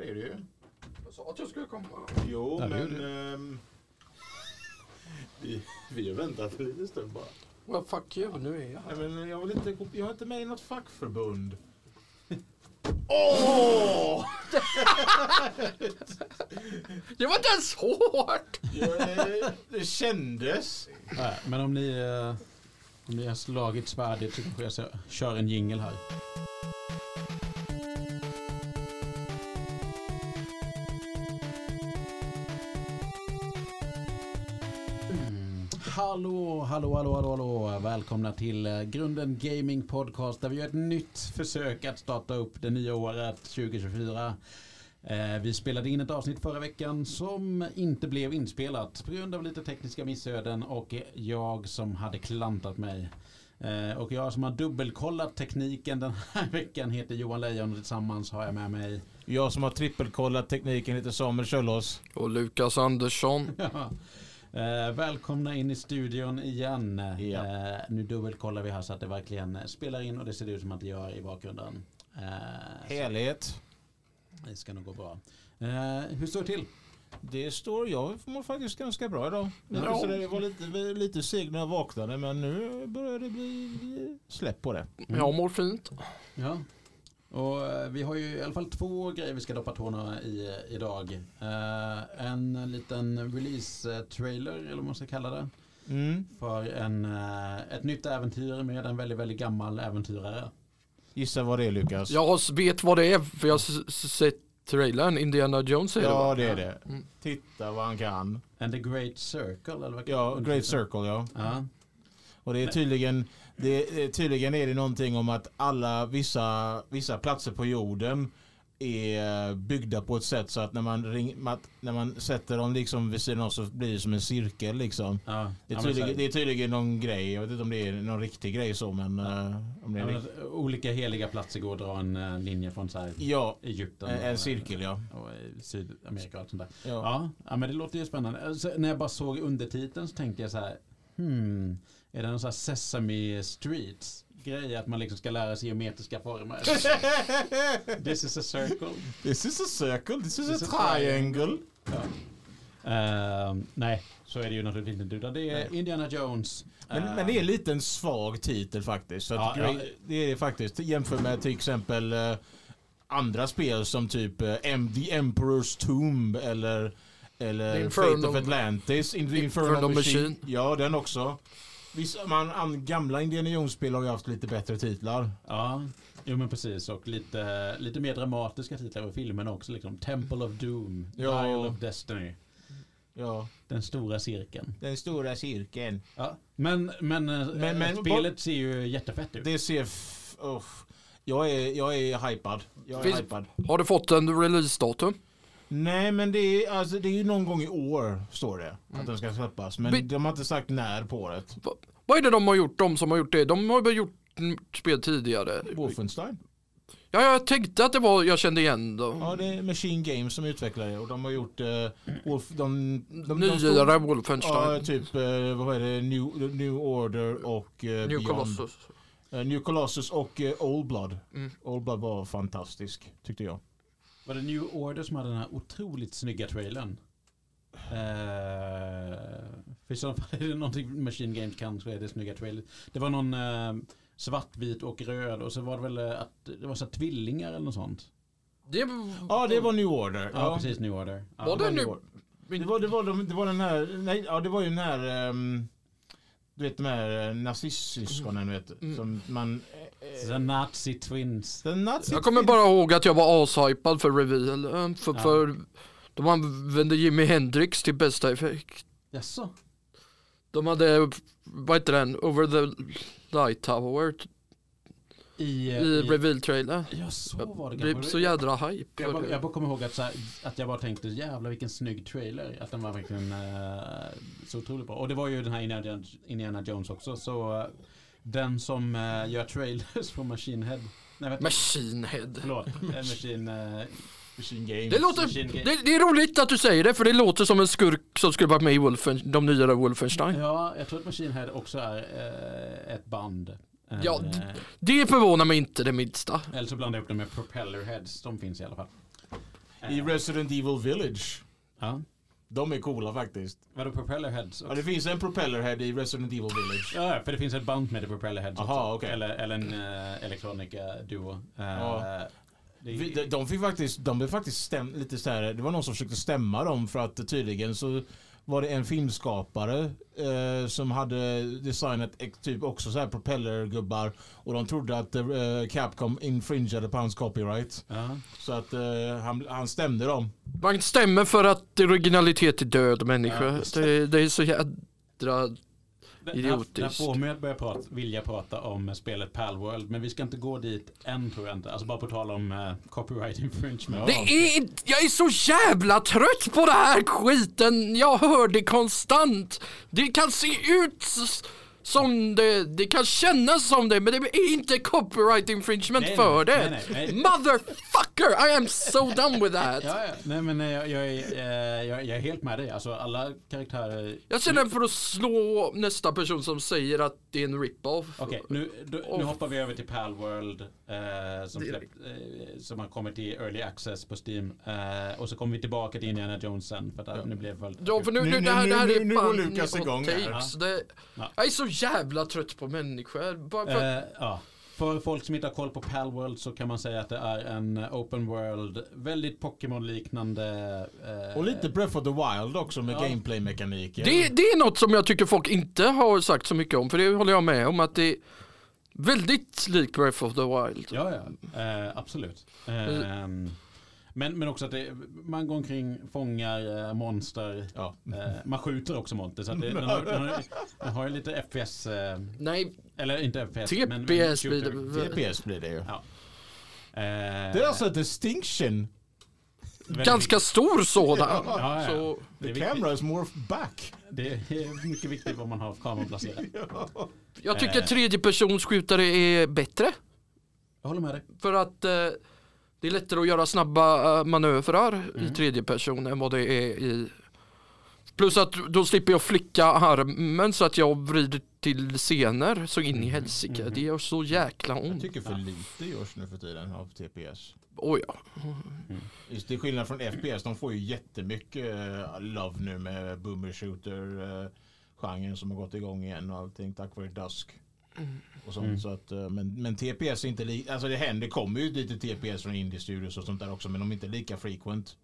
Där är du ju. Jag sa att jag skulle komma. Jo, det men... ehm, vi, vi har väntat en liten stund bara. Well, fuck you, nu är jag här. Nej, men jag, vill inte, gå- jag är inte med i något fackförbund. Åh! Det var inte ens hårt! Det kändes. Nej, men om ni, eh, om ni har slagit svärdet så kanske jag ska- kör en jingel här. Hallå, hallå, hallå, hallå, hallå. Välkomna till eh, Grunden Gaming Podcast där vi gör ett nytt försök att starta upp det nya året 2024. Eh, Vi spelade in ett avsnitt förra veckan som inte blev inspelat på grund av lite tekniska missöden och jag som hade klantat mig. Eh, Och jag som har dubbelkollat tekniken den här veckan heter Johan Lejon och tillsammans har jag med mig Jag som har trippelkollat tekniken heter Samuel Kjöllås. Och Lukas Andersson. Eh, välkomna in i studion igen. Ja. Eh, nu dubbelkollar vi här så att det verkligen spelar in och det ser ut som att det gör i bakgrunden. Eh, Helhet. det ska nog gå bra. Eh, hur står det till? Det står jag mår faktiskt ganska bra idag. Ja. Så det var lite, lite seg när jag vaknade men nu börjar det bli släpp på det. Jag mår fint. Ja. Och eh, vi har ju i alla fall två grejer vi ska doppa tårna i eh, idag. Eh, en liten release-trailer, eller vad man ska kalla det. Mm. För en, eh, ett nytt äventyr med en väldigt, väldigt gammal äventyrare. Gissa vad det är Lukas? Jag vet vad det är för jag har sett trailern. Indiana Jones är det ja det är det. Mm. Titta vad han kan. And the Great Circle, eller vad Ja, Great Circle ja. Ja. Och det är tydligen, det, är- tydligen är det någonting om att alla vissa, vissa platser på jorden är byggda på ett sätt så att när man, ring, när man sätter dem liksom vid sidan av så blir det som en cirkel liksom. Ja. Det är, Ja, tydligen, så det är tydligen någon grej, jag vet inte om det är någon riktig grej så men... eh, om det är Ja, rikt- olika heliga platser går att dra en eh, linje från så här ja Egypten. en, en cirkel ja. Och Sydamerika och allt sånt där. ja. Ja, ja men det låter ju spännande. Alltså, när jag bara såg undertiteln så tänkte jag så här. Hmm, är det någon sån här Sesame Streets grej att man liksom ska lära sig geometriska former? This is a circle. This is a circle, this is This a is a triangle. Ja. Ehm, nej, så är det ju naturligtvis inte. Utan det är Nej. Indiana Jones. Men, Ehm, men det är en liten svag titel faktiskt. Så Ja, ja. Det är faktiskt jämfört med till exempel eh, andra spel som typ eh, The Emperor's Tomb eller, eller Fate of Atlantis. In, Inferno, Inferno Machine. Machine. Ja, den också. Vissa, man, an, gamla Indiana Jones-spel har ju haft lite bättre titlar. Ja, jo men precis. Och lite, lite mer dramatiska titlar på filmerna också. Liksom. Temple of Doom, Ja. Isle of Destiny, Ja, Den stora cirkeln. den stora cirkeln. Ja. Men, men, eh, Men- men- spelet ser ju jättefett ut. Det ser... F- uff. jag, är, jag är hypad. Jag är Finns- hypad. Har du fått en releasedatum? Nej men det är, alltså, det är ju någon gång i år står det att den ska släppas. Men Men- de har inte sagt när på året. Va- Vad är det de har gjort, de som har gjort det? De har väl gjort mm, spel tidigare? Wolfenstein. Ja, jag tänkte att det var, jag kände igen dem. Ja det är Machine Games som utvecklar det och de har gjort uh, Wolf, de, de, de, Nyare stod- Wolfenstein. Ja typ, uh, vad är det, New, New Order och uh, New Beyond. Colossus. Eh, New Colossus och uh, Old Blood. Mm. Old Blood var fantastisk tyckte jag. Var det New Order som hade den här otroligt snygga trailern? Uh, för i så fall är det någonting Machine Games kan så är det snygga trailers. Det var någon eh, svartvit och röd och så var det väl eh, att det var så här tvillingar eller något sånt. Det, Ja det var New Order. Ja, precis New Order. Ja. Var det New nu? Order. Det var, det, var, de- det var den här, nej, ja det var ju den här, ehm, du vet de här eh, nazistsyskonen vet Mm. som man... eh, The Nazi Twins. Den nazi Jag kommer bara ihåg att jag var ashypad för reveal. eh, För, Ja. för de använde Jimi Hendrix till bästa effekt. Jaså? De hade, vad heter den, Over the Light Tower I, i reveal-trailern. Ja, så var det. Blev så jädra hype. Jag bara, jag bara kommer ihåg att, här, att jag bara tänkte jävlar vilken snygg trailer. Att den var verkligen eh, så otroligt bra. Och det var ju den här Indiana, Indiana Jones också. Så eh, den som eh, gör trailers på Machine Head. Nej, Machine Head. förlåt. Machine, Machine Games. Det, låter, Machine det, det är roligt att du säger det för det låter som en skurk som skulle varit med i Wolfen, de nyare Wolfenstein. ja, jag tror att Machine Head också är ett band. Eh, Ja, Det förvånar mig inte det minsta. Eller så blandar jag upp det med Propeller Heads. De finns i alla fall. i Resident Evil Village. Ja. De är coola faktiskt. Vadå propellerheads? Ja, det finns en propellerhead i Resident Evil Village. Ja, för det finns ett band heter propellerheads Aha, också. okej. Eller, eller en uh, elektronika duo. Eh, Ja. det är- Vi- de- De fick faktiskt, de blev faktiskt stäm, lite så här, det var någon som försökte stämma dem för att tydligen så var det en filmskapare eh, som hade designat typ också så här propellergubbar och de trodde att eh, Capcom infringeade på hans copyright. ja. Så att eh, han, han stämde dem. Man stämmer för att originalitet är död människa. Ja, det, det är så jädra... Den- Idiotiskt. Den får mig att börja prata, vilja prata om spelet Palworld, men vi ska inte gå dit än tror jag inte. Alltså bara på tal om eh, copyright infringement. Det är, jag är så jävla trött på det här skiten. Jag hör det konstant. Det kan se ut som det, det kan kännas som det, men det är inte copyright infringement Nej, för nej, det. nej, nej, nej. Motherfucker, I am so done with that. Ja, ja. Nej men eh, jag, jag, är, eh, jag, jag är helt med dig. Alltså alla karaktärer. Jag känner för att slå nästa person som säger att det är en rip-off. Okej, nu, då, nu hoppar vi över till Palworld eh, som, släppt, eh, som har kommit i Early Access på Steam. Eh, och så kommer vi tillbaka till Indiana Jones sen för att ja. nu blev för... Ja för nu, Nu- nu, det här, nu- det här nu- är nu går fan Lukas igång här. takes. Det, Ja. Jag är så jävla trött på människor. Bara för, Eh, ja. För folk som inte har koll på Palworld så kan man säga att det är en open world, väldigt Pokémon-liknande. eh, Och lite Breath of the Wild också med Ja. gameplay-mekaniker. det, det är något som jag tycker folk inte har sagt så mycket om. För det håller jag med om att det är väldigt likt Breath of the Wild. Ja, ja. Eh, absolut. Ehm, men, men också att det, man går omkring, fångar eh, monster. Ja. Eh, man skjuter också monster. Så att det, den, har, den, har, den har ju lite FPS. Eh, Nej, eller inte FPS. men- men TPS blir det. TPS blir det ju. Ja. Eh, Det är alltså distinction. Ganska stor sådan. Ja, ja, ja. Så, The camera is more back. Det är mycket viktigt vad man har kameran placerad. jag tycker Eh. tredjepersonsskjutare är bättre. Jag håller med dig. För att eh, det är lättare att göra snabba eh, manövrar Mm. i tredje person än vad det är i Plus att då slipper jag flicka armen så att jag vrider till scener så in i helsike. Mm. Det gör så jäkla Jag ont. tycker för lite görs nu för tiden av TPS. Oj ja. Just till skillnad från FPS, de får ju jättemycket eh, love nu med boomer shooter eh, genren som har gått igång igen och allting tack vare Dusk. Och sånt, Mm. så att, eh, men, men TPS är inte lika, alltså det händer, det kommer ju lite TPS från indie studios och sånt där också men de är inte lika frequent.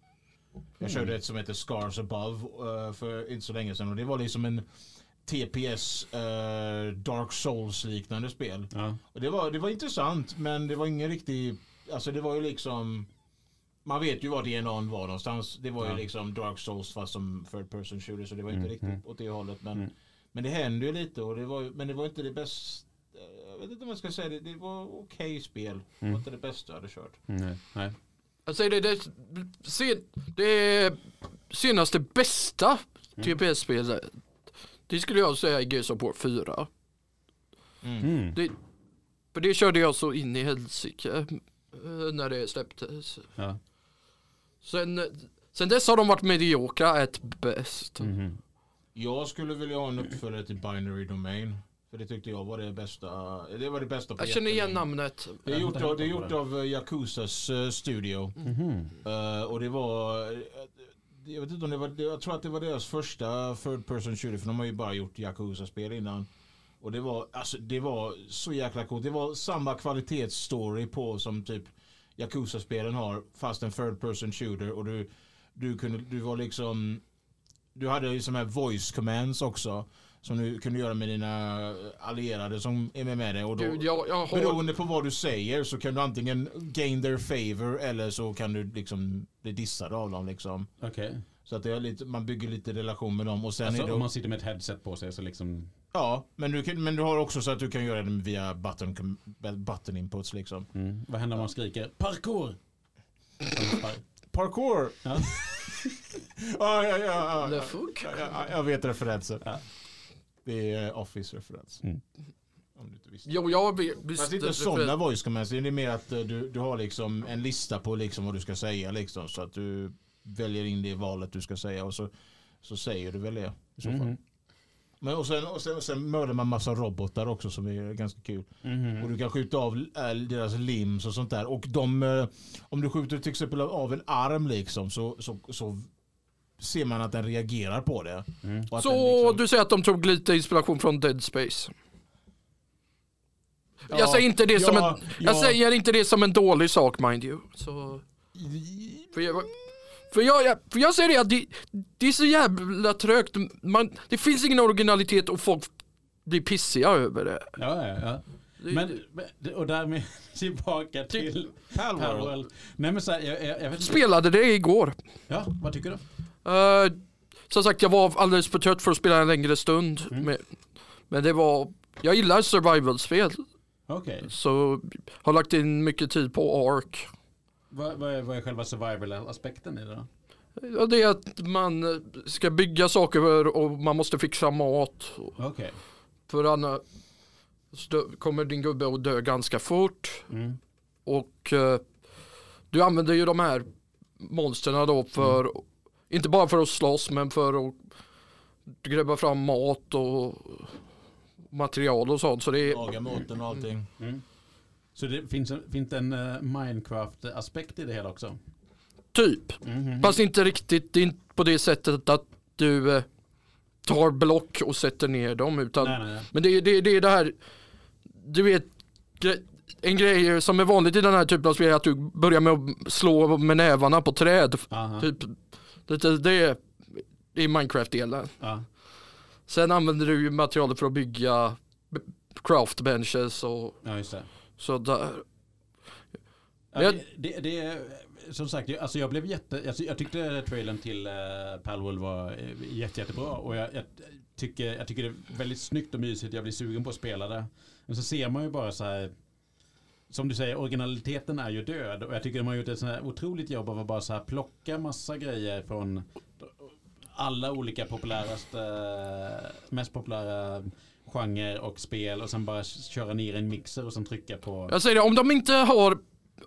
Jag körde ett som heter Scars Above eh, för inte så länge sedan och det var liksom en TPS eh, Dark Souls liknande spel. Ja. Och det, var, det var intressant men det var ingen riktig, alltså det var ju liksom man vet ju var DNAn var någonstans. Det var ju Ja. liksom Dark Souls fast som third person shooter så det var inte Mm, riktigt mm. åt det hållet. Men, Mm. Men det hände ju lite och det var, ju- men det var inte det bästa. Jag vet inte om jag ska säga det. Det var okej spel. Det Mm. var inte det bästa jag hade kört. Nej. Nej. Jag säger det, det, det senaste bästa Mm. TPS-spelet. Det skulle jag säga är Gears of War 4. Mm. Det, för det körde jag så in i helsike eh, när det släpptes. Ja. Sen, sen dess har de varit mediokra ett bäst. Mhm. Jag skulle vilja ha en uppföljare till Binary Domain. För det tyckte jag var det bästa. Det var det bästa på Jag känner igen namnet. Det är gjort av, det är gjort av eh, Yakuzas eh, studio. Mhm. Eh, och det var... jag vet inte om det var... Jag tror att det var deras första third person shooter. För de har ju bara gjort Yakuza-spel innan. Och det var, alltså, det var så jäkla coolt. Det var samma kvalitetsstory på som typ Yakuza-spelen har. Fast en third person shooter. Och du, du, kunde, du var liksom... Du hade ju sådana här voice commands också. Som du kunde göra med dina allierade som är med, med dig. Och då, Gud, jag, jag har, Beroende på vad du säger så kan du antingen gain their favor eller så kan du liksom bli dissad av dem liksom. Okej. Så att det är lite, man bygger lite relation med dem och sen Alltså är det... om man sitter med ett headset på sig så liksom. Ja, men du, kan, men du har också så att du kan göra det via button, button inputs liksom. Mm. Vad händer om man skriker parkour? Parkour! Ja. ja, ja, ja, ja, ja, jag vet referensen. Ja. Det är Office-referens. Mm. Om du inte visste. Jo, jag vet- Fast visste inte sådana för- voice commands. Det är mer att eh, du, du har liksom en lista på liksom vad du ska säga liksom. Så att du väljer in det valet du ska säga och så, så säger du väl det i så fall. Mhm. Men, och, sen, och, sen, och sen mördar man massa robotar också som är ganska kul. Mhm. Och du kan skjuta av äh, deras limbs och sånt där. Och de, eh, om du skjuter till exempel av en arm liksom så, så, så ser man att den reagerar på det. Mm. Och att Så liksom- du säger att de tog lite inspiration från Dead Space? Ja, jag, säger inte det som ja, en, jag ja. säger inte det som en dålig sak mind you. Så, för, jag, för, jag, jag, för jag säger det att det, det är så jävla trögt. Man, det finns ingen originalitet och folk blir pissiga över det. Ja, ja, ja. Det- Men, och därmed tillbaka till Palworld. Nej men så här, jag, jag, jag. Spelade det igår. Ja, vad tycker du? Uh, som sagt jag var alldeles för trött för att spela en längre stund. Mm. Men, men det var, jag gillar survival-spel. Okej. Så har lagt in mycket tid på Ark. Vad, vad, är, vad är själva survival-aspekten i det då? Ja, det är att man ska bygga saker och man måste fixa mat. Okej. För annars kommer din gubbe att dö ganska fort. Mm. Och eh, du använder ju de här monsterna då för, inte bara för att slåss men för att gräva fram mat och material och sånt. Så det är, Laga maten och allting. Mm. Så det finns, en- finns det en eh, Minecraft-aspekt i det hela också? typ. Mhm. Fast inte riktigt, inte på det sättet att du eh, tar block och sätter ner dem utan Nej, nej, nej. Men det, är- det, är- det är det här, du vet, gre- en grej som är vanligt i den här typen av spel är att du börjar med att slå med nävarna på träd. Aha. Typ, det, det, det är Minecraft-delen. Ja. Sen använder du ju materialet för att bygga craft benches och ja, just det. sådär. Ja, det, det, det är, som sagt, jag, alltså jag blev jätte, alltså jag tyckte trailern till uh, Palworld var eh, jätte, jättebra och jag, jag, tycker, jag tycker det är väldigt snyggt och mysigt, jag blir sugen på att spela det. Men så ser man ju bara så här, som du säger, originaliteten är ju död och jag tycker de har gjort ett sånt här otroligt jobb av att bara så här plocka massa grejer från alla olika populäraste, mest populära genrer och spel och sen bara köra ner en mixer och sen trycka på Jag säger det, om de inte har,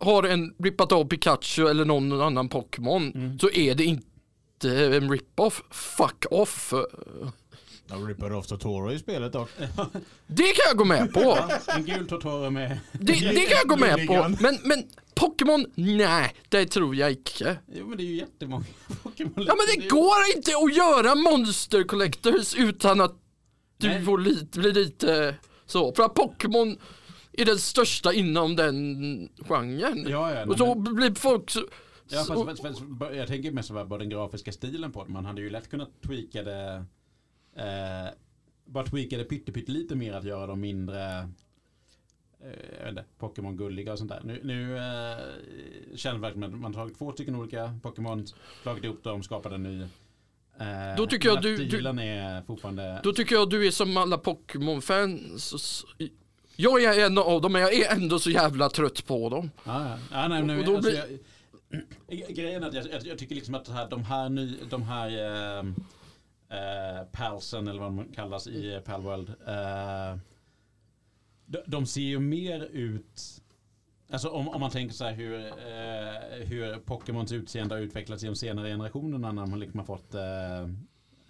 har en rippat av Pikachu eller någon annan Pokémon Mm. så är det inte en rip-off. Fuck off. De rippar off Totoro i spelet dock. Det kan jag gå med på. En gul Totoro med... Det, det kan jag gå med på. Men, men Pokémon, nej, det tror jag inte. Jo men det är ju jättemånga Pokémon. Ja men det går inte att göra Monster Collectors utan att du får lite, blir lite så. För att Pokémon är den största inom den genren. Ja, ja. Och så men, blir folk så, ja fast, fast, fast, jag tänker mest på den grafiska stilen på det. Man hade ju lätt kunnat tweaka det... Eh, bara tweaka det pytte, pytte lite mer att göra dem mindre... Eh, Pokémon gulliga och sånt där. Nu, nu eh, känner jag verkligen att man tagit två stycken olika Pokémon, slagit ihop dem, skapat en ny. Eh, Då tycker jag du- du- är fortfarande... Då tycker jag du är som alla Pokémon-fans. Jag är en av dem men jag är ändå så jävla trött på dem. Ja, ja. ja nej, nej, Och då alltså, blir- jag, grejen är att jag, jag, jag tycker liksom att här, de här, ny, de här eh, eh, palsen eller vad de kallas i eh, Palworld. Eh, de, de ser ju mer ut Alltså om, om man tänker så här hur, eh, hur Pokémons utseende har utvecklats i de senare generationerna när man liksom har fått eh,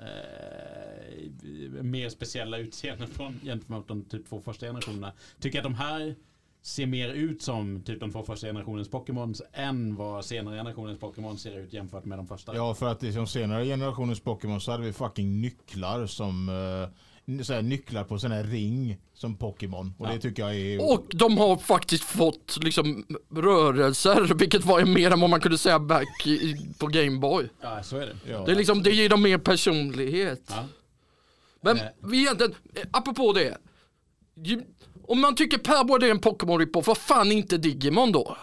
eh, mer speciella utseenden från gentemot de typ två första generationerna. Tycker jag att de här ser mer ut som typ de två första generationens Pokémons än vad senare generationens Pokémon ser ut jämfört med de första. Ja, för att i de senare generationens Pokémon så hade vi fucking nycklar som eh, så här, nycklar på sån här ring som Pokémon. Och Ja. det tycker jag är... Och de har faktiskt fått liksom rörelser vilket var mer än vad man kunde säga back i, på Gameboy. Ja, så är det. Ja. Det, är liksom, det ger dem mer personlighet. Ja. Men Eh. vi egentligen, eh, apropå det. Om man tycker Perboard är en Pokémon rip-off, vad fan inte Digimon då?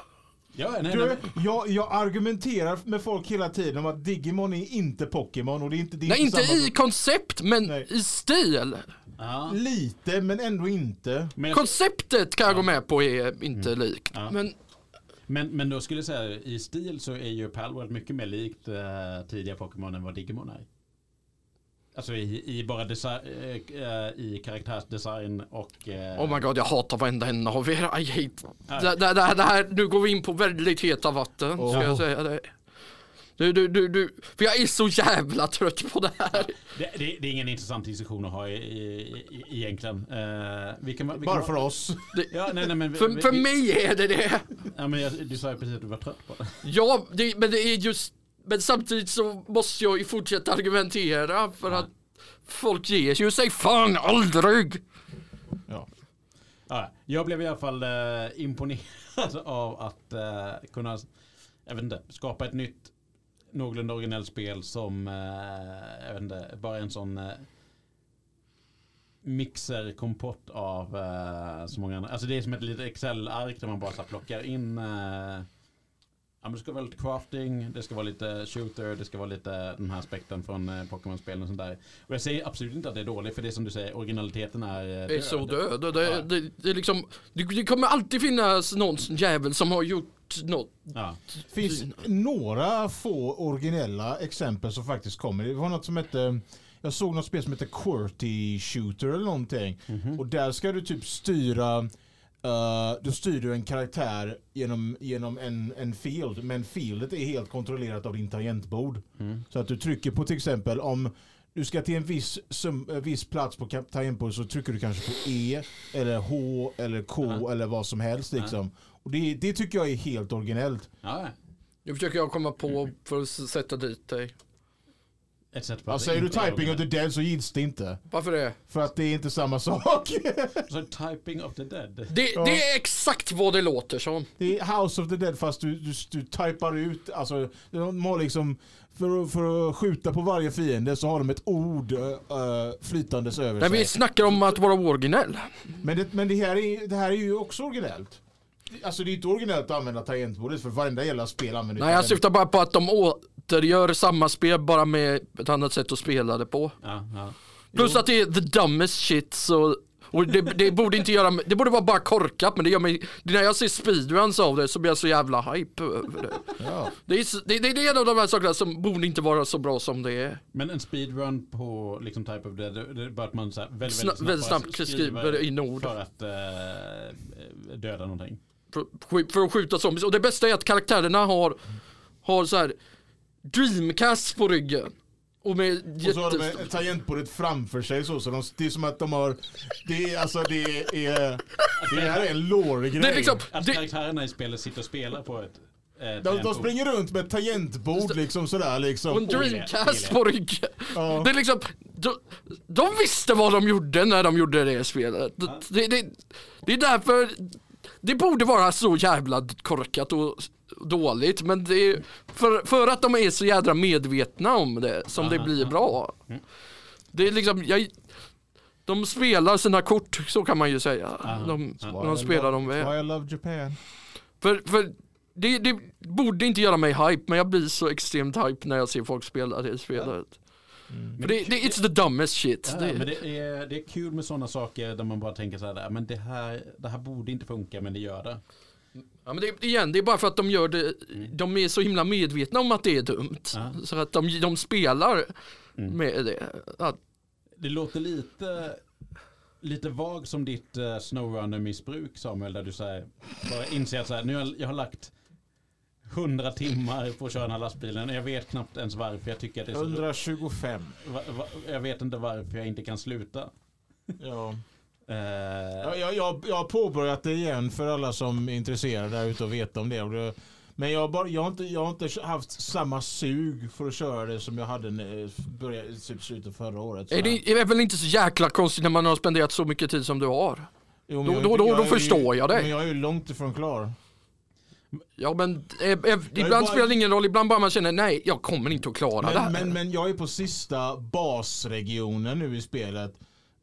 Ja, nej, nej, Du, jag, jag argumenterar med folk hela tiden om att Digimon är inte Pokémon och det är inte... Det är Nej, inte samma i koncept, men Nej. i stil. ja. Lite, men ändå inte. Men, jag, Konceptet kan jag gå med på är inte likt. Ja. Men men, men då skulle jag säga i stil så är ju Palworld mycket mer likt eh, tidiga Pokémon än vad Digimon är. Alltså i, i bara eh, eh, i karaktärsdesign och... eh, oh my god, jag hatar varenda en av er. I hate. Det, det, det, här- det här, nu går vi in på väldigt heta vatten, ska Oh. jag säga det. Du, du, du, du, för jag är så jävla trött på det här. Det, det, det är ingen intressant diskussion att ha i, i, i, egentligen. Uh, vi kan, vi Bara kan, för oss. Ja, nej, nej, men, vi- För, vi- för vi- mig är det det. Ja, men jag, du sa ju precis att du var trött på det. Ja, det, men det är just, men samtidigt så måste jag ju fortsätta argumentera för att folk ger ju sig fan aldrig. Ja. Ja, jag blev i alla fall eh, imponerad av att eh, kunna jag vet inte, skapa ett nytt någorlunda originellt spel som eh, jag vet inte, bara en sån eh, mixerkompott av så många andra. Alltså det är som ett litet Excel-ark där man bara så plockar in Ja, men det ska vara lite crafting, det ska vara lite shooter, det ska vara lite den här aspekten från eh, Pokémon-spelen och sånt där. Och jag säger absolut inte att det är dåligt, för det är som du säger, originaliteten är eh, Det är så död. död. Det, Ja. det, det, är liksom, det, det kommer alltid finnas någon jävel som har gjort något. Ja. finns några få originella exempel som faktiskt kommer. Det var något som hette jag såg något spel som heter QWERTY Shooter eller någonting. Och där ska du typ styra uh, du styr du en karaktär genom, genom en, en field. Men fieldet är helt kontrollerat av din tangentbord. Mm. Så att du trycker på till exempel om du ska till en viss, sum, eh, viss plats på tangentbordet så trycker du kanske på E eller H eller K Ja. eller vad som helst liksom. Och det, det tycker jag är helt originellt. Ja, Nu försöker jag komma på för att sätta dit dig. På Ja, säger du typing of the dead så gills det inte. Varför det? För att det är inte samma sak. Så typing of the dead. Det, Ja. det är exakt vad det låter som. Det är House of the dead fast du, du, du typar ut, alltså de har liksom för, att- för att skjuta på varje fiende så har de ett ord uh, flytandes över Men sig. vi snackar om att vara originell. Men, det, men det, här är, det här är ju också originellt. Alltså det är inte originellt att använda tangentbordet för varenda jävla spel använder Nej jag syftar bara på att de återgör samma spel bara med ett annat sätt att spela det på. Ja, ja. Plus att det är the dumbest shit så och det, det borde inte göra det borde vara bara korkat men det gör mig, när jag ser speedruns av det så blir jag så jävla hype över det. Ja. Det är, det, det, är en av de här sakerna som borde inte vara så bra som det är. Men en speedrun på liksom type of dead, det är bara att man så här väldigt, Sna- väldigt bara snabbt skriver in ord. För att eh, döda någonting. För, för att skjuta zombies. Och det bästa är att karaktärerna har, har så här Dreamcast på ryggen. Och med Och så har de ett tangentbordet framför sig så, så de, det är som att de har, det är alltså det är, det här är en lore-grej. Det är liksom, Att det, karaktärerna i spelet sitter och spelar på ett eh, De, de springer runt med ett tangentbord liksom sådär och en liksom. Dreamcast på ryggen. Ja. Det är liksom, de, de visste vad de gjorde när de gjorde det spelet. Det, det, det är därför, det borde vara så jävla korkat och dåligt men det är för, för att de är så jädra medvetna om det som det Aha, blir bra. Det är liksom, jag, de spelar sina kort så kan man ju säga. De, de spelar dem väl. I love Japan. För, för det, det borde inte göra mig hype men jag blir så extremt hype när jag ser folk spela det spelet. För det, det, it's the dumbest shit. Ja, det, men det är, det är kul med sådana saker där man bara tänker så här, "Nej, men det här, det här borde inte funka men det gör det. Ja men det, igen, det är bara för att de gör det, de är så himla medvetna om att det är dumt. Ja. Så att de, de spelar med det. Att, Det låter lite, lite vag som ditt uh, snowrunner-missbruk Samuel, där du säger bara inser att så här, nu har jag, jag har lagt hundra timmar på att köra den här lastbilen och jag vet knappt ens varför jag tycker att det är så 125. va, va, Jag vet inte varför jag inte kan sluta. Ja. Eh, Ja, jag, jag, jag har påbörjat det igen för alla som är intresserade där ute och vet om det. Men jag har, bara, jag, har inte, jag har inte haft samma sug för att köra det som jag hade när, började, typ slutet förra året. är det är väl inte så jäkla konstigt när man har spenderat så mycket tid som du har? Jo, men då- jag då- då- jag då ju- förstår jag dig. Men jag är ju långt ifrån klar. Ja men eh, eh, ibland bara- spelar det ingen roll, ibland bara man känner nej jag kommer inte att klara det här. Men, men, men jag är på sista basregionen nu i spelet.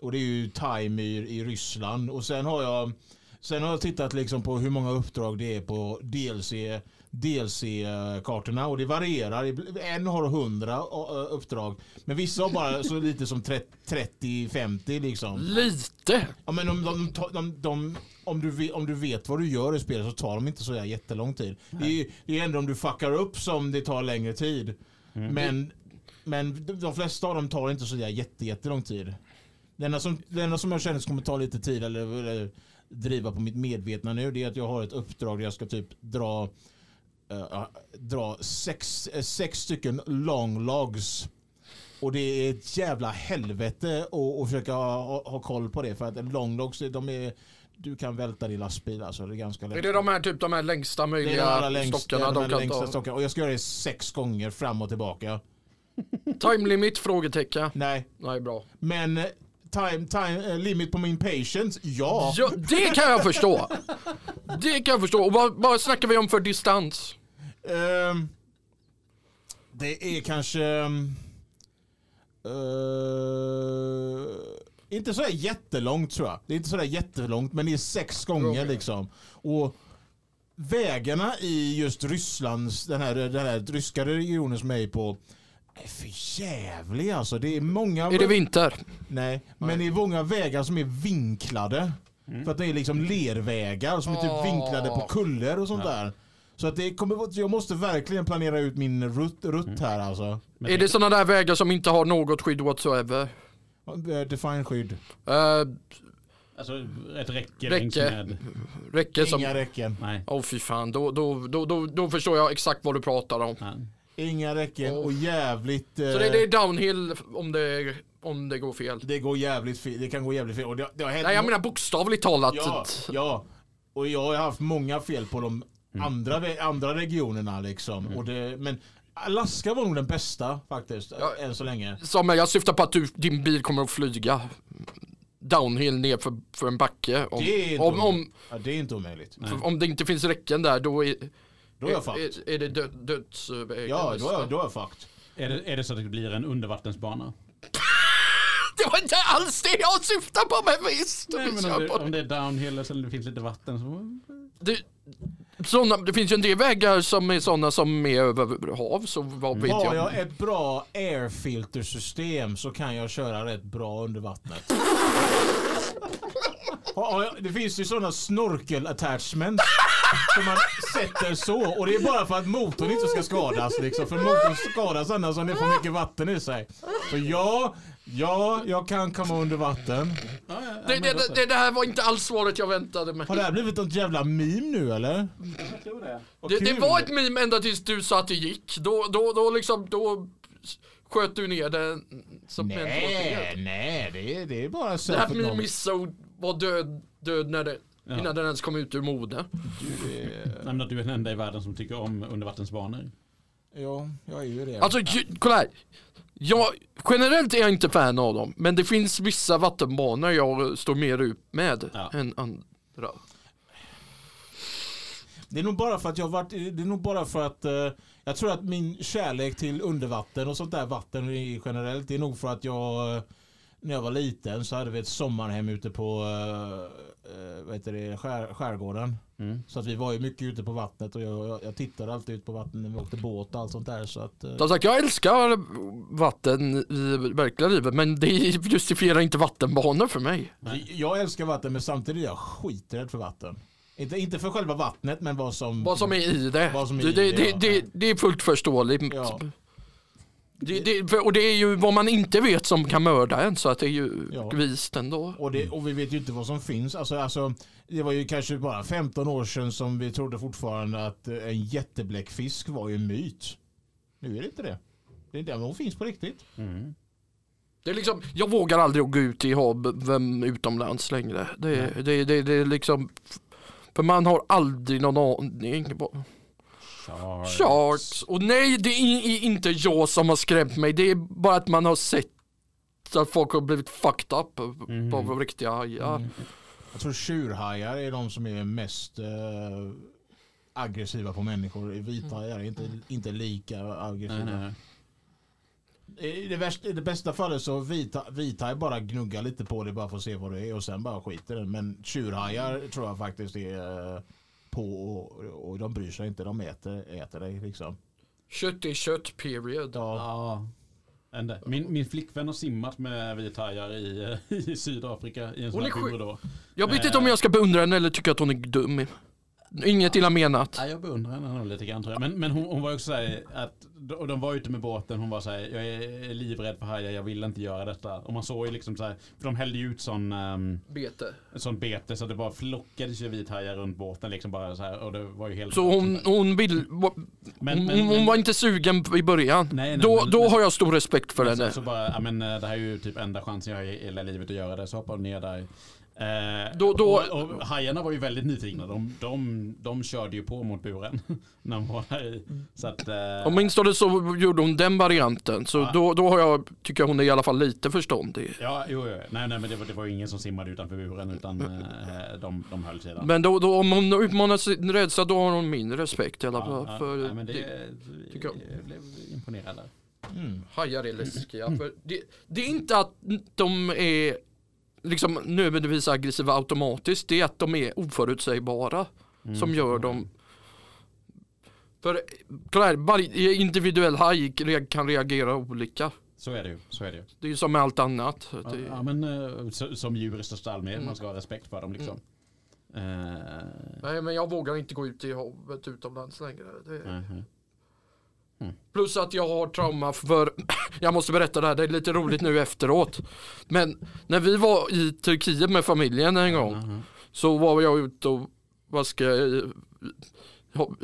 Och det är ju Taimyr i Ryssland. Och sen har jag Sen har jag tittat liksom på hur många uppdrag det är på DLC DLC-kartorna och det varierar. En har 100 uppdrag. Men vissa har bara så lite som 30-50 liksom. Lite! Ja, men de, de, de, de, de, om, du vet, om du vet vad du gör i spelet så tar de inte så där jättelång tid. Det är, det är ändå om du fuckar upp som det tar längre tid. Men, men de- de flesta av dem tar inte så där jätte, jättelång tid. Det enda, som, det enda som jag känner som kommer ta lite tid eller, eller driva på mitt medvetna nu det är att jag har ett uppdrag där jag ska typ dra eh, dra sex, eh, sex stycken long logs. Och det är ett jävla helvete att, försöka ha, ha koll på det. För att long logs, de är, du kan välta din lastbil alltså. Det är ganska lätt. Är det de här typ de här längsta Det är möjliga längsta, stockarna de de här längsta ta? stockarna. Och jag ska göra det sex gånger fram och tillbaka. Time limit? Frågetecken. Nej, Nej, bra. men time, time eh, limit på min patience, ja. Ja, det kan jag förstå. Det kan jag förstå. Och vad, vad snackar vi om för distans? Ehm, det är kanske... ehm, eh, inte sådär jättelångt tror jag. Det är inte sådär jättelångt men det är sex gånger Okej. liksom. Och vägarna i just Rysslands, den här, den här ryska regionen som jag är på är för jävlig alltså. Det är många... Är det vinter? Nej, men det är många vägar som är vinklade. För att det är liksom lervägar som är typ vinklade på kuller och sånt där. Så att det kommer, jag måste verkligen planera ut min rutt, rutt här alltså. Men Är det sådana där vägar som inte har något skydd whatsoever? Eh, Define skydd. Uh, Alltså ett räcke, Räcke. med... räcke som... Inga räcken. Nej. Åh fy fan, då, då, då, då, då förstår jag exakt vad du pratar om. Inga räcken och jävligt... eh, Så det, det är downhill om det, om det går fel. det går jävligt fel. Det kan gå jävligt fel. Och det, det har hänt Nej jag menar bokstavligt talat. Ja, ja. Och jag har haft många fel på de Mm. andra, vä- andra regionerna liksom. Och det, men Alaska var nog den bästa faktiskt. Ja. Än så länge. Som jag syftar på att du, din bil kommer att flyga downhill ner för, för en backe. Om, Det är inte om, om, Ja, det är inte omöjligt. för, om det inte finns räcken där då är, Då är jag fucked. är, är det dö, dödsvägen. Ja, då är jag, då är jag fucked. Är det, är det så att det blir en undervattensbana? Det var inte alls det jag syftade på men visst. Nej, men om, det, om det är downhill eller det finns lite vatten så... Det, såna, det finns ju en del vägar som är sådana som är över hav så vad vet Har jag. jag ett bra airfiltersystem så kan jag köra rätt bra under vattnet. Jag- Det finns ju sådana snorkel attachments som man sätter så och det är bara för att motorn inte ska skadas liksom. För motorn skadas annars om det får mycket vatten i sig. Så ja, ja, jag kan komma under vatten. Ja, ja, ja, Det, det, det, det här var inte alls svaret jag väntade mig. Har det här blivit något jävla meme nu eller? Jag tror det. Vad Det, det kul. var ett meme ända tills du sa att det gick. Då, då, då liksom, då sköt du ner det som en Nej, nej, det är, det är bara Det här self missade var död, död när det, Ja. innan den ens kom ut ur mode. Nej, men att du är den enda i världen som tycker om undervattensbanor. Ja, jag är ju det. Alltså, ju- kolla här. Jag, generellt är jag inte fan av dem, men det finns vissa vattenbanor jag står mer ut med Ja. än andra. Det är nog bara för att jag varit, det är nog bara för att eh, jag tror att min kärlek till undervatten och sånt där vatten i- generellt det är nog för att jag eh, när jag var liten så hade vi ett sommarhem ute på eh, eh, vad heter det, skär, skärgården. Mm. Så att vi var ju mycket ute på vattnet och jag, jag, tittade alltid ut på vattnet när vi åkte båt och allt sånt där. Så att, eh, Som sagt, jag älskar vatten i verkliga livet, men det justifierar inte vattenbanor för mig. Nej. jag älskar vatten men samtidigt är jag skiträdd för vatten. Inte, inte för själva vattnet men vad som... Vad som är i det. Är det, i det, det, ja. det är fullt förståeligt. Ja. Det, det, och det är ju vad man inte vet som kan mörda en så att det är ju Ja. vist ändå. Och, det, och vi vet ju inte vad som finns. Alltså, alltså, det var ju kanske bara 15 år sedan som vi trodde fortfarande att eh, en jättebläckfisk var ju en myt. Nu är det inte det. Det är det, men hon finns på riktigt. Mm. Det är liksom, jag vågar aldrig gå ut i hav utomlands längre. Det, det, det, det är liksom, för man har aldrig någon aning. Sharks. Sharks. Och nej, det är inte jag som har skrämt mig. Det är bara att man har sett att folk har blivit fucked up Mhm. av riktiga hajar. Mm. Jag tror tjurhajar är de som är mest eh, aggressiva på människor. Vithajar är inte, inte lika aggressiva. Nej, nej. I det, värsta, I det bästa fallet så vita, vithaj bara gnuggar lite på det bara för att se vad det är och sen bara skiter den. Men tjurhajar tror jag faktiskt är eh, på och, och de bryr sig inte. De äter, äter dig liksom. Kött är kött, period. Ja. Ja. Min, min flickvän har simmat med vithajar i, i Sydafrika i en sån Hon här då. Jag vet inte om jag ska beundra henne eller tycka att hon är dum. Inget illa menat. Ja, jag beundrar henne nog lite grann tror jag. Men, men hon, hon var också såhär att, och de var ute med båten, hon var såhär, jag är livrädd för hajar, jag vill inte göra detta. Och man såg ju liksom såhär, för de hällde ju ut sån, um, Bete. sån bete så det bara flockades ju vithajar runt båten liksom bara så här och det var ju helt... Så hon, hon vill... Hon, Men- men- hon, men- var inte sugen i början. Nej, nej, då men- då men- har jag stor respekt för Men så, henne. så bara, ja men eh, det här är ju typ enda chansen jag har i hela livet att göra det. Så hoppade hon ner där. Eh, Då- då- och, och hajarna var ju väldigt nyfikna. De, de, de körde ju på mot buren när de var där i. Så att, eh, Åtminstone så gjorde hon den varianten. Så Ja. då, då har jag, tycker jag hon är i alla fall lite förståndig. Ja, jo, jo. Nej, nej, men det var, det var ju ingen som simmade utanför buren utan eh, de, de höll sig där. Men då, då, om hon utmanar sin rädsla då har hon min respekt i alla ja, fall. ja, för nej, men det, det, tycker jag. jag blev imponerad där. Mm. hajar är läskiga. För det, det är inte att de är liksom nödvändigtvis aggressiva automatiskt. Det är att de är oförutsägbara Mm. som gör dem för kolla här, varje individuell haj kan reagera olika. Så är det ju. Så är det ju. Det är ju som med allt annat. Ja, Det, ja, men eh, så, som djur i största allmänhet, Mm. man ska ha respekt för dem liksom. Eh, nej men jag vågar inte gå ut i havet utomlands längre. Det, Plus att jag har trauma för, jag måste berätta det här, det är lite roligt nu efteråt. Men när vi var i Turkiet med familjen en gång Mhm. så var jag ute och vaskade i,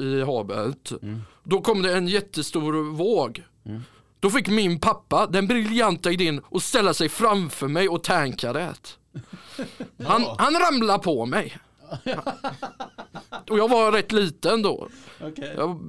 i havet. Mm. Då kom det en jättestor våg. Mm. Då fick min pappa den briljanta idén att ställa sig framför mig och tanka det. Han, han ramlade på mig. Och jag var rätt liten då. Okej. Jag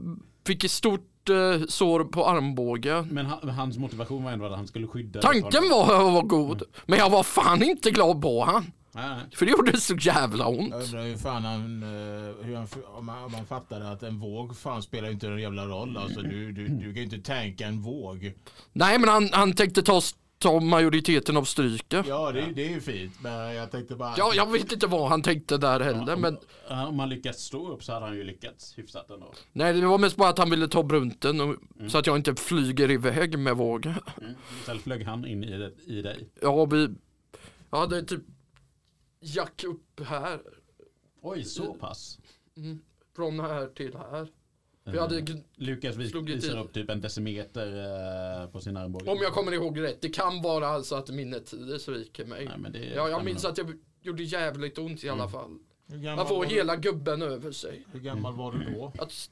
fick ett stort eh, sår på armbågen. Men han, hans motivation var ändå att han skulle skydda Tanken var, var god, men jag var fan inte glad på han. Nej, nej. För det gjorde så jävla ont. Jag undrar hur fan han, eh, hur han, om man, om man fattade att en våg fan spelar inte en jävla roll. Alltså du, du, du kan ju inte tanka en våg. Nej men han, han tänkte ta, ta majoriteten av stryket. Ja det, det är ju fint men jag tänkte bara. Ja, jag vet inte vad han tänkte där heller men Ja, Om man lyckats stå upp så hade han ju lyckats hyfsat ändå. Nej det var mest bara att han ville ta brunten och, så att jag inte flyger iväg med vågen. Mm. Istället flög han in i, det, i dig. Ja vi Jag hade typ jack upp här Oj, så pass. Från här till här. Vi hade, g- Lukas visar upp typ en decimeter eh, på sin armbåge. om jag kommer ihåg rätt, det kan vara alltså att minnet sviker mig. Nej, men det Ja, jag minns att jag gjorde jävligt ont i alla fall. hur, gammal Man får var hela gubben över sig. du, hur gammal var du då? Att,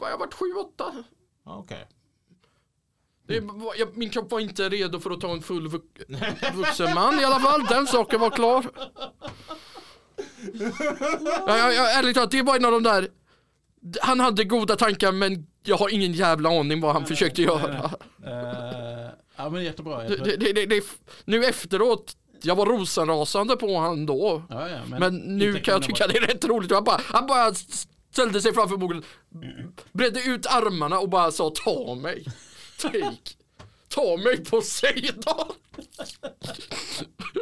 jag varit sju, åtta. Okej. Det var, jag, min kropp var inte redo för att ta en full vux, vuxen man i alla fall. Den saken var klar. Ja, jag, jag, ärligt talat, det var en av de där. Han hade goda tankar men jag har ingen jävla aning vad han försökte göra. Eh, ja men jättebra. Det, det, det, nu efteråt, jag var rosenrasande på han då. ja, ja, Men nu inte kan jag tycka det är rätt roligt. Han bara, han bara ställde sig framför mogen, bredde ut armarna och bara sa ta mig. Take. Ta mig på sidan.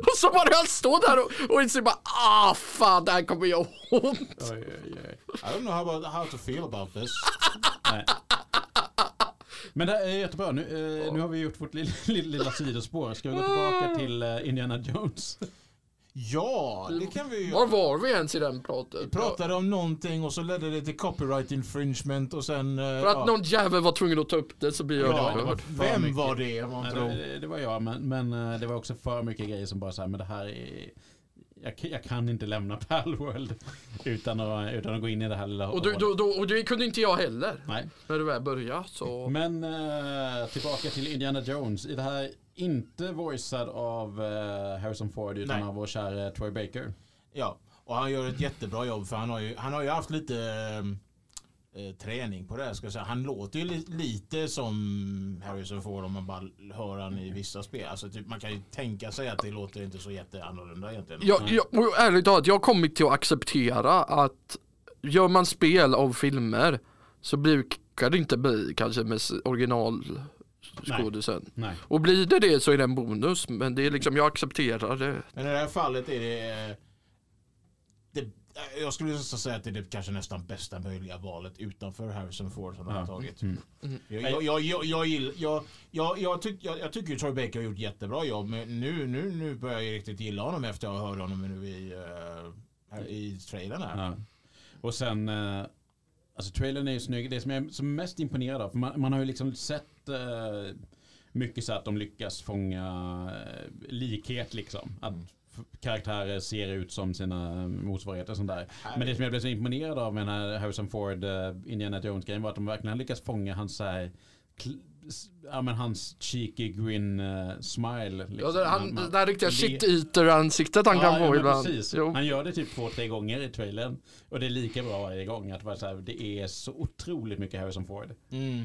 och så bara han stå där och, och inse bara, ah fan det här kommer göra ont. Oj, oj, oj. I don't know how, about, how to feel about this. Nej. Men det är jättebra. Nu, eh, nu har vi gjort vårt lilla, lilla, lilla sidospår. Ska vi gå tillbaka till eh, Indiana Jones? Ja, det kan vi ju Var var vi ens i den pratet? Vi pratade om någonting och så ledde det till copyright infringement och sen... eh, För att ja. någon jävel var tvungen att ta upp det så blir jag Ja, det var- upprörd. vem mycket. var det man Nej, tror? det, det var jag, men, men eh, det var också för mycket grejer som bara så här, men det här är... Jag, jag kan inte lämna Palworld utan att, utan att gå in i det här lilla Och, du, då, då, och det kunde inte jag heller. Nej. När det väl började så. Men eh, tillbaka till Indiana Jones. I det här inte voicead av eh, Harrison Ford utan Nej. av vår kära Troy Baker. Ja, och han gör ett jättebra jobb för han har ju, han har ju haft lite eh, träning på det här ska jag säga. Han låter ju li, lite som Harrison Ford om man bara hör han i vissa spel. Alltså typ, man kan ju tänka sig att det låter inte så jätteannorlunda egentligen. Jag, jag, och ärligt talat, jag har kommit till att acceptera att gör man spel av filmer så brukar det inte bli kanske med s- Nej. Och blir det det så är det en bonus, men det är liksom, jag accepterar det. Men i det här fallet är det, eh, det eh, jag skulle nästan säga att det är det kanske nästan bästa möjliga valet utanför Harrison Ford som de har Ja. tagit. Mm. Jag, jag, jag, jag, jag, jag, jag, jag, jag, jag tycker ju Troy Baker har gjort jättebra jobb men nu, nu, nu börjar jag riktigt gilla honom efter att ha hört honom nu i, uh, i trailern här. Ja. Och sen, eh, alltså trailern är ju snygg. Det som jag är som mest imponerad av, för man, man har ju liksom sett mycket så att de lyckas fånga eh, likhet liksom. Att f- karaktärer ser ut som sina motsvarigheter och sånt där. Men det som jag blev så imponerad av med den här Harrison Ford uh, Indiana Jones-grejen var att de verkligen lyckas fånga hans så här, Ja men hans cheeky grin eh, smile. Ja, Liksom. det, han, Man- det där riktiga det- shit-eater-ansiktet han kan ja, få ja, men ibland. Precis. Jo. Han gör det typ två, tre gånger i trailern. Och det är lika bra varje gång. Att vara så här, det är så otroligt mycket Harrison Ford. Mm.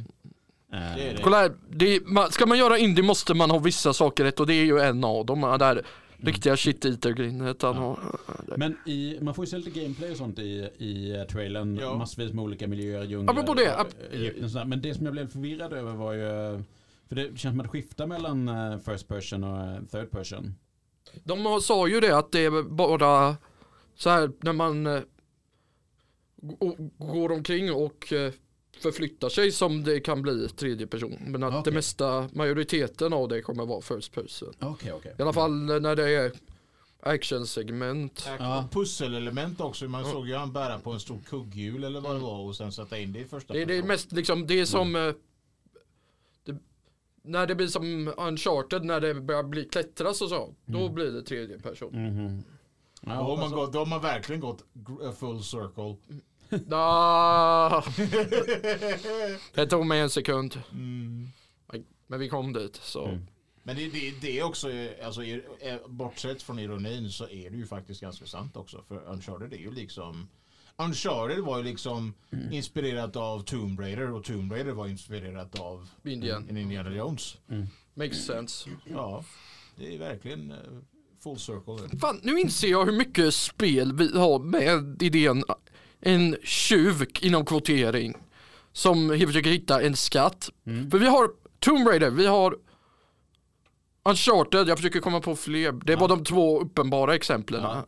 Eh, Det är det. Kolla här, det är, man, ska man göra indie måste man ha vissa saker rätt och det är ju en av dem. Det där riktiga shit-eater-grinet han har. Men i, man får ju se lite gameplay och sånt i, i eh, trailern. Ja. Massvis med olika miljöer, djungler, Apropå det, eh, Egypten och sådär. Men det som jag blev förvirrad över var ju... För det känns som att det skiftar mellan eh, first person och eh, third person. De sa ju det att det är bara så här när man eh, gå- går omkring och eh, förflyttar sig som det kan bli tredje person. Men att det Okej. mesta, majoriteten av det kommer vara first person. Okej, okej. I alla fall när det är actionsegment. Ja. Pusselelement också. Man såg ju han bära på en stor kugghjul eller vad det var och sen sätta in det i första Det är, det är person. mest liksom, det är som eh, det, när det blir som uncharted när det börjar bli klättras och så. Då Mm. blir det tredje person. Mhm. Ja, Då har, man alltså- gått, då har man verkligen gått full circle. Ah, det tog mig en sekund. Mm. Men vi kom dit så. Mm. Men det, det, det är också, alltså, eh, bortsett från ironin så är det ju faktiskt ganska sant också. För Uncharted är ju liksom Uncharted var ju liksom inspirerat av Tomb Raider och Tomb Raider var inspirerat av Indien. en Indiana Jones. Makes sense. Ja, det är verkligen eh, full circle. Fan, nu inser jag hur mycket spel vi har med idén en tjuv inom kvotering som försöker hitta en skatt. Mm. För vi har Tomb Raider, vi har Uncharted, jag försöker komma på fler. Det var de två uppenbara exemplen. Ja.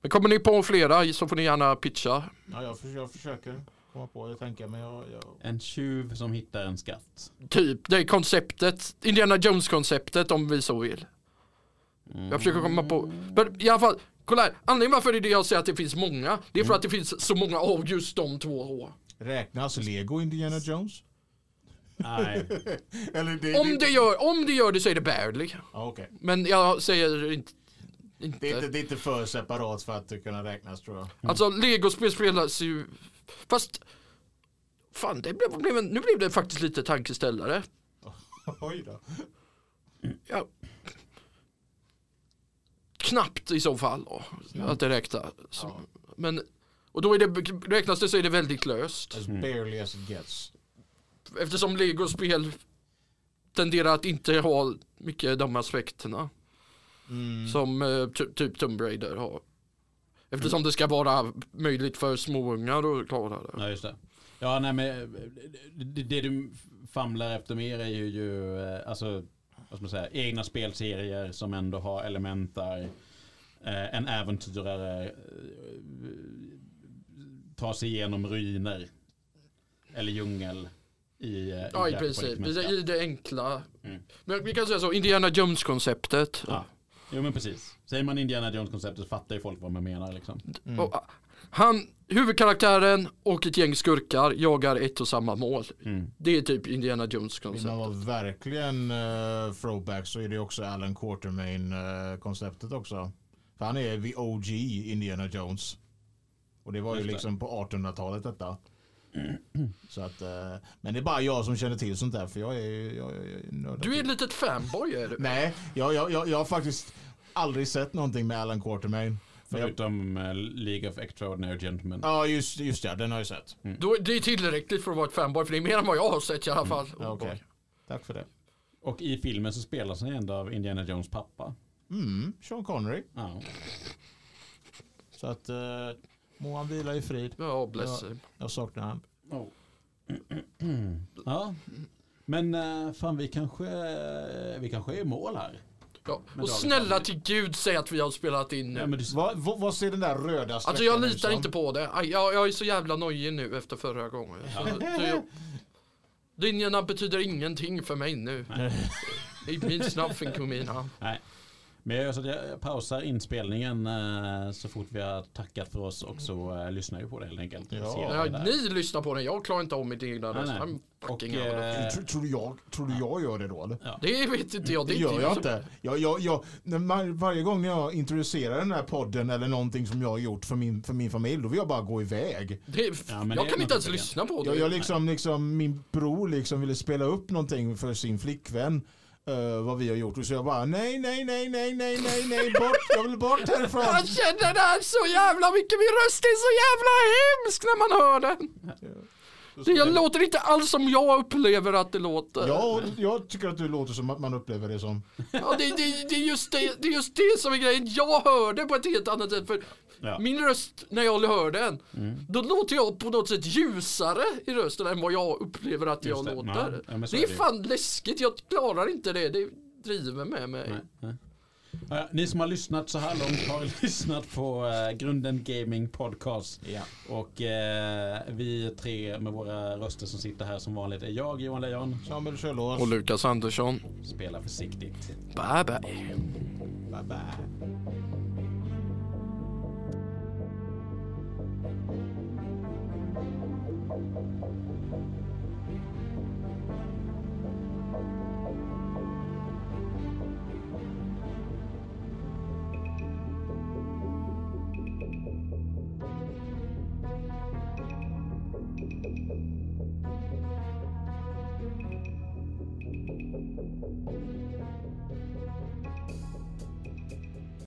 Men kommer ni på flera så får ni gärna pitcha. Ja, jag, för, jag försöker komma på det, tänka men jag, jag... En tjuv som hittar en skatt. Typ, det är konceptet, Indiana Jones-konceptet om vi så vill. Jag försöker komma på, men i alla fall, kolla här, anledningen varför det är det jag säger att det finns många, det är för att det finns så många av just de två. Räknas Lego Indiana Jones? Nej. Eller det, Om det gör, om det gör det så är det barely. Okej. Men jag säger inte, Det är, inte, inte. det är inte för separat för att det kunna räknas tror jag. Alltså legospel spelas ju, fast Fan, det blev, nu blev det faktiskt lite tankeställare. Oj då. Ja. Knappt i så fall då, att det räknas. Ja. Men, och då är det, räknas det så är det väldigt löst. As barely as it gets. Eftersom legospel tenderar att inte ha mycket de aspekterna Mm. som eh, ty- typ Tomb Raider har. Eftersom det ska vara möjligt för småungar att klara det. Ja, just det. Ja, nej men eh, det, det du famlar efter mer är ju, ju eh, alltså, vad ska man säga, egna spelserier som ändå har element där eh, en äventyrare eh, tar sig igenom ruiner eller djungel i, eh, Ja, i jakt på princip. I det enkla. Mm. Men vi kan säga så, Indiana Jones-konceptet. Ja. Jo men precis. Säger man Indiana Jones-konceptet så fattar ju folk vad man menar liksom. Mm. Och, ah, han, huvudkaraktären och ett gäng skurkar jagar ett och samma mål. Mm. Det är typ Indiana Vill man Jones-koncept. vara verkligen uh, throwback så är det också Alan Quartermain-konceptet också. För han är the OG Indiana Jones. Och det var ju liksom på 1800-talet detta. Så att, eh, men det är bara jag som känner till sånt där för jag är, jag, är nördad Du är ett litet fanboy är du. Nej, jag, jag, jag, jag har faktiskt aldrig sett någonting med Alan Quartermain. För jag, Förutom eh, League of Extraordinary Gentlemen. ja, just, just det. Den har jag sett. Då, det är tillräckligt för att vara ett fanboy, för det är mer än vad jag har sett i alla fall. Ja, Okej. Tack för det. Och i filmen så spelas han ändå av Indiana Jones pappa. Mm, Sean Connery. Ja. Så att uh, må han vila i frid. Ja, bless him. Jag saknar han. Oh. ja. Men eh, fan vi kanske, vi kanske är i mål här. Ja. Och snälla till gud säg att vi har spelat in nu. Ja, men du, Vad, vad, vad ser den där röda sträckan Alltså jag litar inte på det. Aj, Jag, jag är så jävla nojig nu efter förra gången. Så, så jag, linjerna betyder ingenting för mig nu. It means nothing to me now. nej. Men jag, gör så att jag pausar inspelningen eh, så fort vi har tackat för oss och så eh, lyssnar vi på det helt enkelt. Ja. Ja, ni lyssnar på den, jag klarar inte om mitt egna röst. Och, eh, Tror, tror, du jag, tror du jag gör det då eller? Det vet inte jag. Det, gör jag inte. Jag, jag, jag, när man, varje gång när jag introducerar den här podden eller någonting som jag har gjort för min, för min familj, då vill jag bara gå iväg. Det, Ja, men jag det kan inte ens lyssna på det. Jag, jag liksom, liksom, min bror liksom ville spela upp någonting för sin flickvän. Eh, vad vi har gjort. Och så jag bara nej, nej, nej, nej, nej, nej, nej, bort. Jag vill bort härifrån. Jag känner det här så jävla mycket. Min röst är så jävla hemsk när man hör den. Det jag låter inte alls som jag upplever att det låter. Ja, jag tycker att du låter som att man upplever det som. Ja, det, det, det, är just det, det är just det som är grejen. Jag hör det på ett helt annat sätt. För Ja. Min röst, när jag hör den, Mm. då låter jag på något sätt ljusare i rösten än vad jag upplever att jag Just det. låter. Ja, det är är det fan läskigt. Jag klarar inte det. Det driver med mig. Nej, nej. Ja, ni som har lyssnat så här långt har lyssnat på eh, Grunden Gaming Podcast. Ja. Och eh, vi tre med våra röster som sitter här som vanligt är jag, Johan Lejon. Samuel Kjellås. Och Lukas Andersson. Spela försiktigt. Bye bye. Bye bye.